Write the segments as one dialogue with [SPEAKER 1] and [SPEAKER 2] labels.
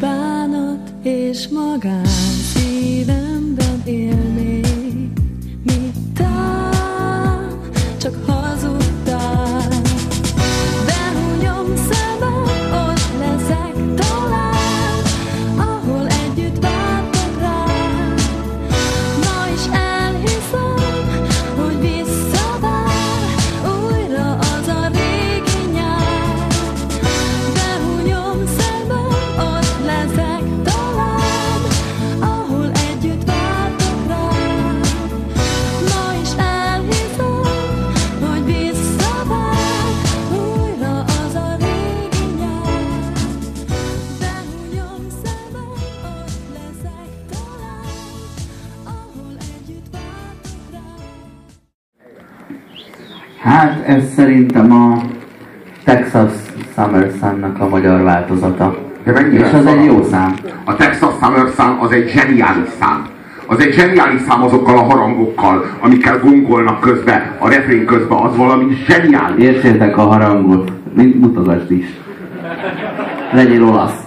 [SPEAKER 1] bánat és magán
[SPEAKER 2] Hát ez szerintem a Texas Summer Sun-nak a magyar változata.
[SPEAKER 3] De mennyire
[SPEAKER 2] És az egy jó szám.
[SPEAKER 3] A Texas Summer Sun az egy zseniális szám. Az egy zseniális szám azokkal a harangokkal, amikkel gongolnak közben, a refrén közben, az valami zseniális.
[SPEAKER 2] Értsétek a harangot, mint mutogasd is. Legyél olasz.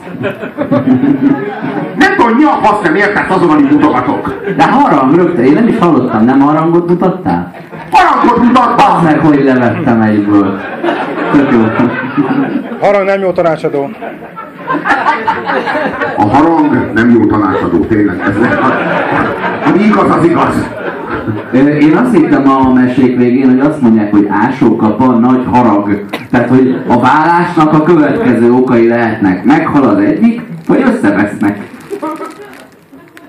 [SPEAKER 3] Nem tudom, mi a fasz nem értesz azon, amit mutogatok.
[SPEAKER 2] De harang rögtön, én nem is hallottam, nem harangot mutattál?
[SPEAKER 3] Harangot
[SPEAKER 2] Az
[SPEAKER 3] mutattam!
[SPEAKER 2] meg, hogy levettem egyből. Tök jó.
[SPEAKER 4] Harang nem jó tanácsadó.
[SPEAKER 3] A harang nem jó tanácsadó, tényleg. Ez ami igaz, az igaz.
[SPEAKER 2] Én azt hittem a mesék végén, hogy azt mondják, hogy ásókapa nagy harag. Tehát, hogy a vállásnak a következő okai lehetnek. Meghal az egyik, vagy összevesznek.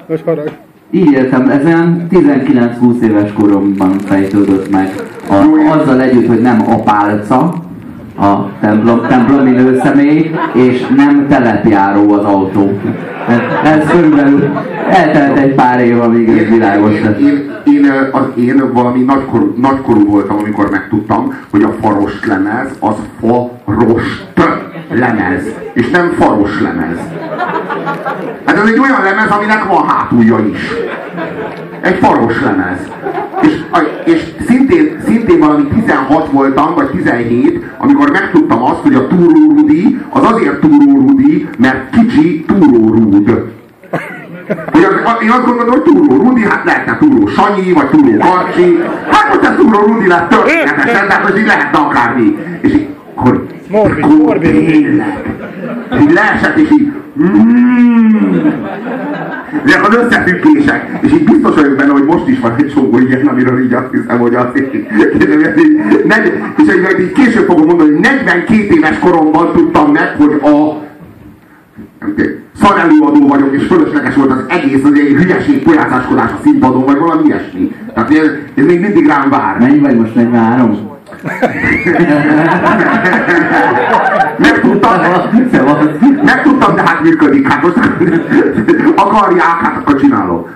[SPEAKER 4] Nagy harag.
[SPEAKER 2] Így értem, ez olyan 19-20 éves koromban fejtődött meg. A, azzal együtt, hogy nem apálca, a templom, templomi nőszemély, és nem telepjáró az autó. Ez, ez körülbelül eltelt egy pár év, amíg ez világos lett.
[SPEAKER 3] Én, én, az, én valami nagykorú, nagykorú voltam, amikor megtudtam, hogy a faros lemez az farost lemez, és nem faros lemez. Hát ez egy olyan lemez, aminek van hátulja is. Egy faros lemez. És, és szintén, szintén valami 16 voltam, vagy 17, amikor megtudtam azt, hogy a Túró Rudi az azért Túró Rudi, mert kicsi Túró Rúd. Hogy én azt gondolom, hogy Túró Rudi, hát lehetne Túró Sanyi, vagy Túró Karcsi. Hát most ez Túró Rudi lett történetesen, tehát most így lehetne akármi. És akkor,
[SPEAKER 4] Morbid, morbid
[SPEAKER 3] tényleg. Így leesett, és így, mm, ezek az összefüggések, és így biztos vagyok benne, hogy most is van egy csomó ilyen, amiről így azt hiszem, hogy azt így, és így, így később fogom mondani, hogy 42 éves koromban tudtam meg, hogy a szarelőadó vagyok, és fölösleges volt az egész, az egy hülyeség, pojászáskodás a színpadon, vagy valami ilyesmi. Tehát ez, ez még mindig rám vár.
[SPEAKER 2] Mennyi vagy most 43?
[SPEAKER 3] Megtudtam, megtudtam, de hát működik. Hát most akarják, hát akkor csinálom.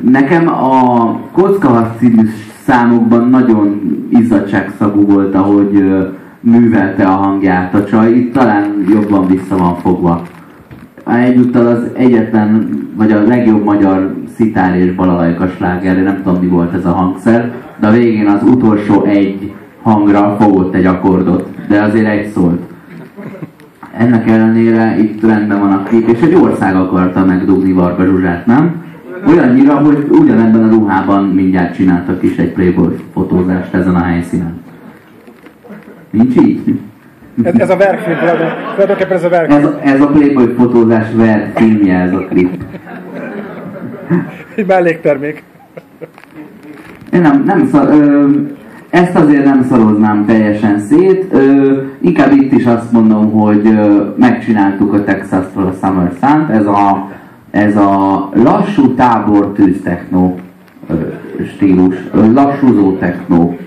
[SPEAKER 2] Nekem a Kockaharc című számokban nagyon izzadságszagú volt, ahogy művelte a hangját a csaj. Itt talán jobban vissza van fogva. egyúttal az egyetlen, vagy a legjobb magyar szitár és balalajka sláger, nem tudom mi volt ez a hangszer, de a végén az utolsó egy hangra fogott egy akkordot, de azért egy szólt. Ennek ellenére itt rendben van a klip, és egy ország akarta megdugni Varga Zsuzsát, nem? Olyannyira, hogy ugyanebben a ruhában mindjárt csináltak is egy Playboy fotózást ezen a helyszínen. Nincs így?
[SPEAKER 4] Ez, ez a verkfilm, tulajdon- tulajdonképpen ez a
[SPEAKER 2] Ez,
[SPEAKER 4] verkfilm.
[SPEAKER 2] ez a Playboy fotózás vert filmje ez a klip.
[SPEAKER 4] Egy melléktermék.
[SPEAKER 2] Nem, nem szar, ö, ezt azért nem szaroznám teljesen szét. Ö, inkább itt is azt mondom, hogy ö, megcsináltuk a Texas-tól a Summer Sun-t. Ez a, ez a lassú tábor tűztechnó stílus, lassúzó technó.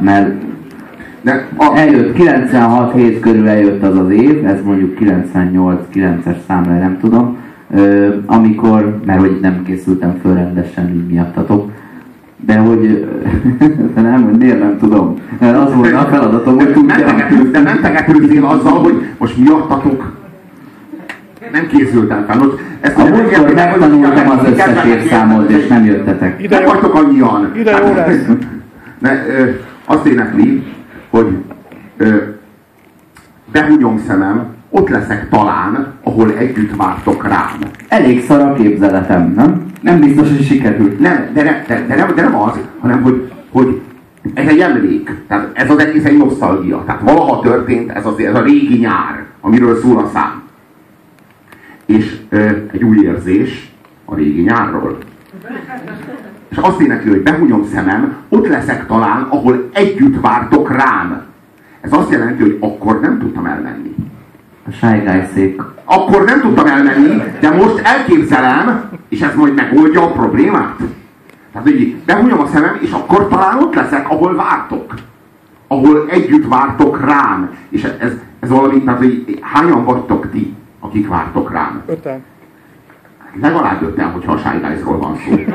[SPEAKER 2] Mert
[SPEAKER 3] De a,
[SPEAKER 2] eljött 96 hét körül eljött az az év, ez mondjuk 98-9-es számra, nem tudom, ö, amikor, mert hogy nem készültem föl rendesen így miattatok, de hogy, de nem, hogy miért nem tudom, mert az volt a feladatom, hogy tudjam.
[SPEAKER 3] de mentegetőzzél azzal, hogy most miattatok nem készültem fel. Most ezt
[SPEAKER 2] A múltkor megtanultam az összes évszámot, és nem jöttetek.
[SPEAKER 4] Ide
[SPEAKER 3] Nem vagytok annyian.
[SPEAKER 4] ide jó lesz.
[SPEAKER 3] Ne, ö, azt énekli, hogy ö, behunyom szemem, ott leszek talán, ahol együtt vártok rám.
[SPEAKER 2] Elég szar a képzeletem, nem? Nem biztos, hogy sikerült.
[SPEAKER 3] Nem, de, ne, de, de, nem, de nem az, hanem hogy, hogy ez egy emlék. Tehát ez az egész egy nosztalgia. Tehát valaha történt ez, az, ez a régi nyár, amiről szól a szám. És ö, egy új érzés a régi nyárról. És azt énekli, hogy behunyom szemem, ott leszek talán, ahol együtt vártok rám. Ez azt jelenti, hogy akkor nem tudtam elmenni.
[SPEAKER 2] A Shy Guy szék.
[SPEAKER 3] Akkor nem tudtam elmenni, de most elképzelem, és ez majd megoldja a problémát. Tehát, hogy behunyom a szemem, és akkor talán ott leszek, ahol vártok. Ahol együtt vártok rám. És ez, ez valami, tehát, hogy hányan vagytok ti, akik vártok rám?
[SPEAKER 4] Öten.
[SPEAKER 3] Legalább öten, hogyha a Shy Guys-ról van szó.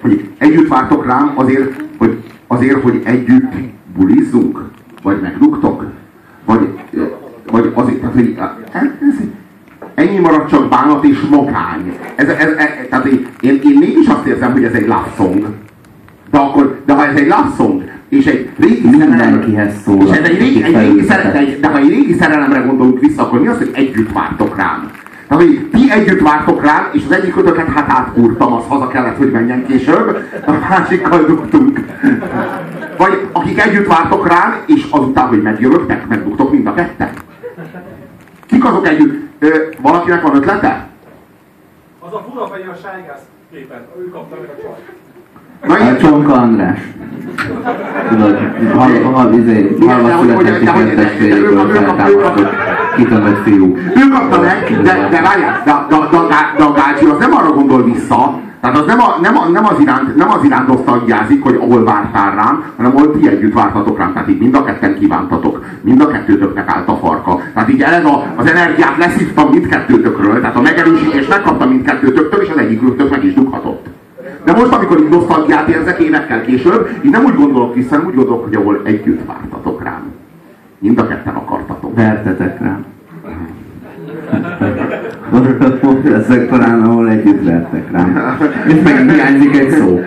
[SPEAKER 3] Hogy együtt vártok rám azért, hogy, azért, hogy együtt bulizzunk? Vagy megluktok? Vagy, vagy azért, tehát, hogy ez, ennyi marad csak bánat és mokány. Ez, ez, ez, tehát én, én, én mégis azt érzem, hogy ez egy love song. De, akkor, de ha ez egy love song, és egy régi
[SPEAKER 2] Mindenkihez szól,
[SPEAKER 3] és ez egy régi, egy régi
[SPEAKER 2] felültetett.
[SPEAKER 3] szere, egy, de ha egy régi szerelemre gondolunk vissza, akkor mi az, hogy együtt vártok rám? Tehát, hogy ti együtt vártok rám, és az egyik ötöket hát átkúrtam, az haza kellett, hogy menjen később, a másikkal dugtunk. Vagy akik együtt vártok rám, és azután, hogy megjövöttek, megdugtok mind a ketten. Kik azok együtt? Ö, valakinek van ötlete?
[SPEAKER 5] Az a fura feje a sájgász képen, ő kapta meg a csajt.
[SPEAKER 3] Na,
[SPEAKER 2] A
[SPEAKER 3] így,
[SPEAKER 2] Csonka András. Tudod, hal, hal, izé, halva született
[SPEAKER 3] de hogy-
[SPEAKER 2] sikertestvérekből
[SPEAKER 3] de- de- de- de-
[SPEAKER 2] feltámasztott kitömött fiú.
[SPEAKER 3] Ő kapta meg, de, de várjál, de, de, de, de, de a Gácsi az nem arra gondol vissza, tehát az nem, a, nem, a, nem, az iránt, nem az iránt nosztalgiázik, hogy ahol vártál rám, hanem ahol ti együtt vártatok rám. Tehát így mind a ketten kívántatok. Mind a kettőtöknek állt a farka. Tehát így eleve a, az energiát leszívtam mindkettőtökről, tehát a megerősítést megkaptam mindkettőtöktől, és az egyikőtök meg is dughatott. De most, amikor így nosztalgiát érzek évekkel később, így nem úgy gondolok vissza, hanem úgy gondolok, hogy ahol együtt vártatok rám. Mind a ketten akartatok.
[SPEAKER 2] Vertetek rám. Ott leszek talán, ahol együtt vertek rám. És megint hiányzik egy szó.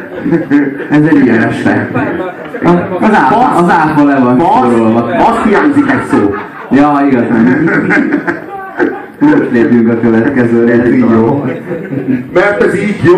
[SPEAKER 2] Ez egy ilyen este. A- Az áfa, az áfa le van sorolva.
[SPEAKER 3] Az, az hiányzik egy szó.
[SPEAKER 2] Ja, igazán. Most lépjünk a következőre, ez így jó.
[SPEAKER 3] Mert ez így jó!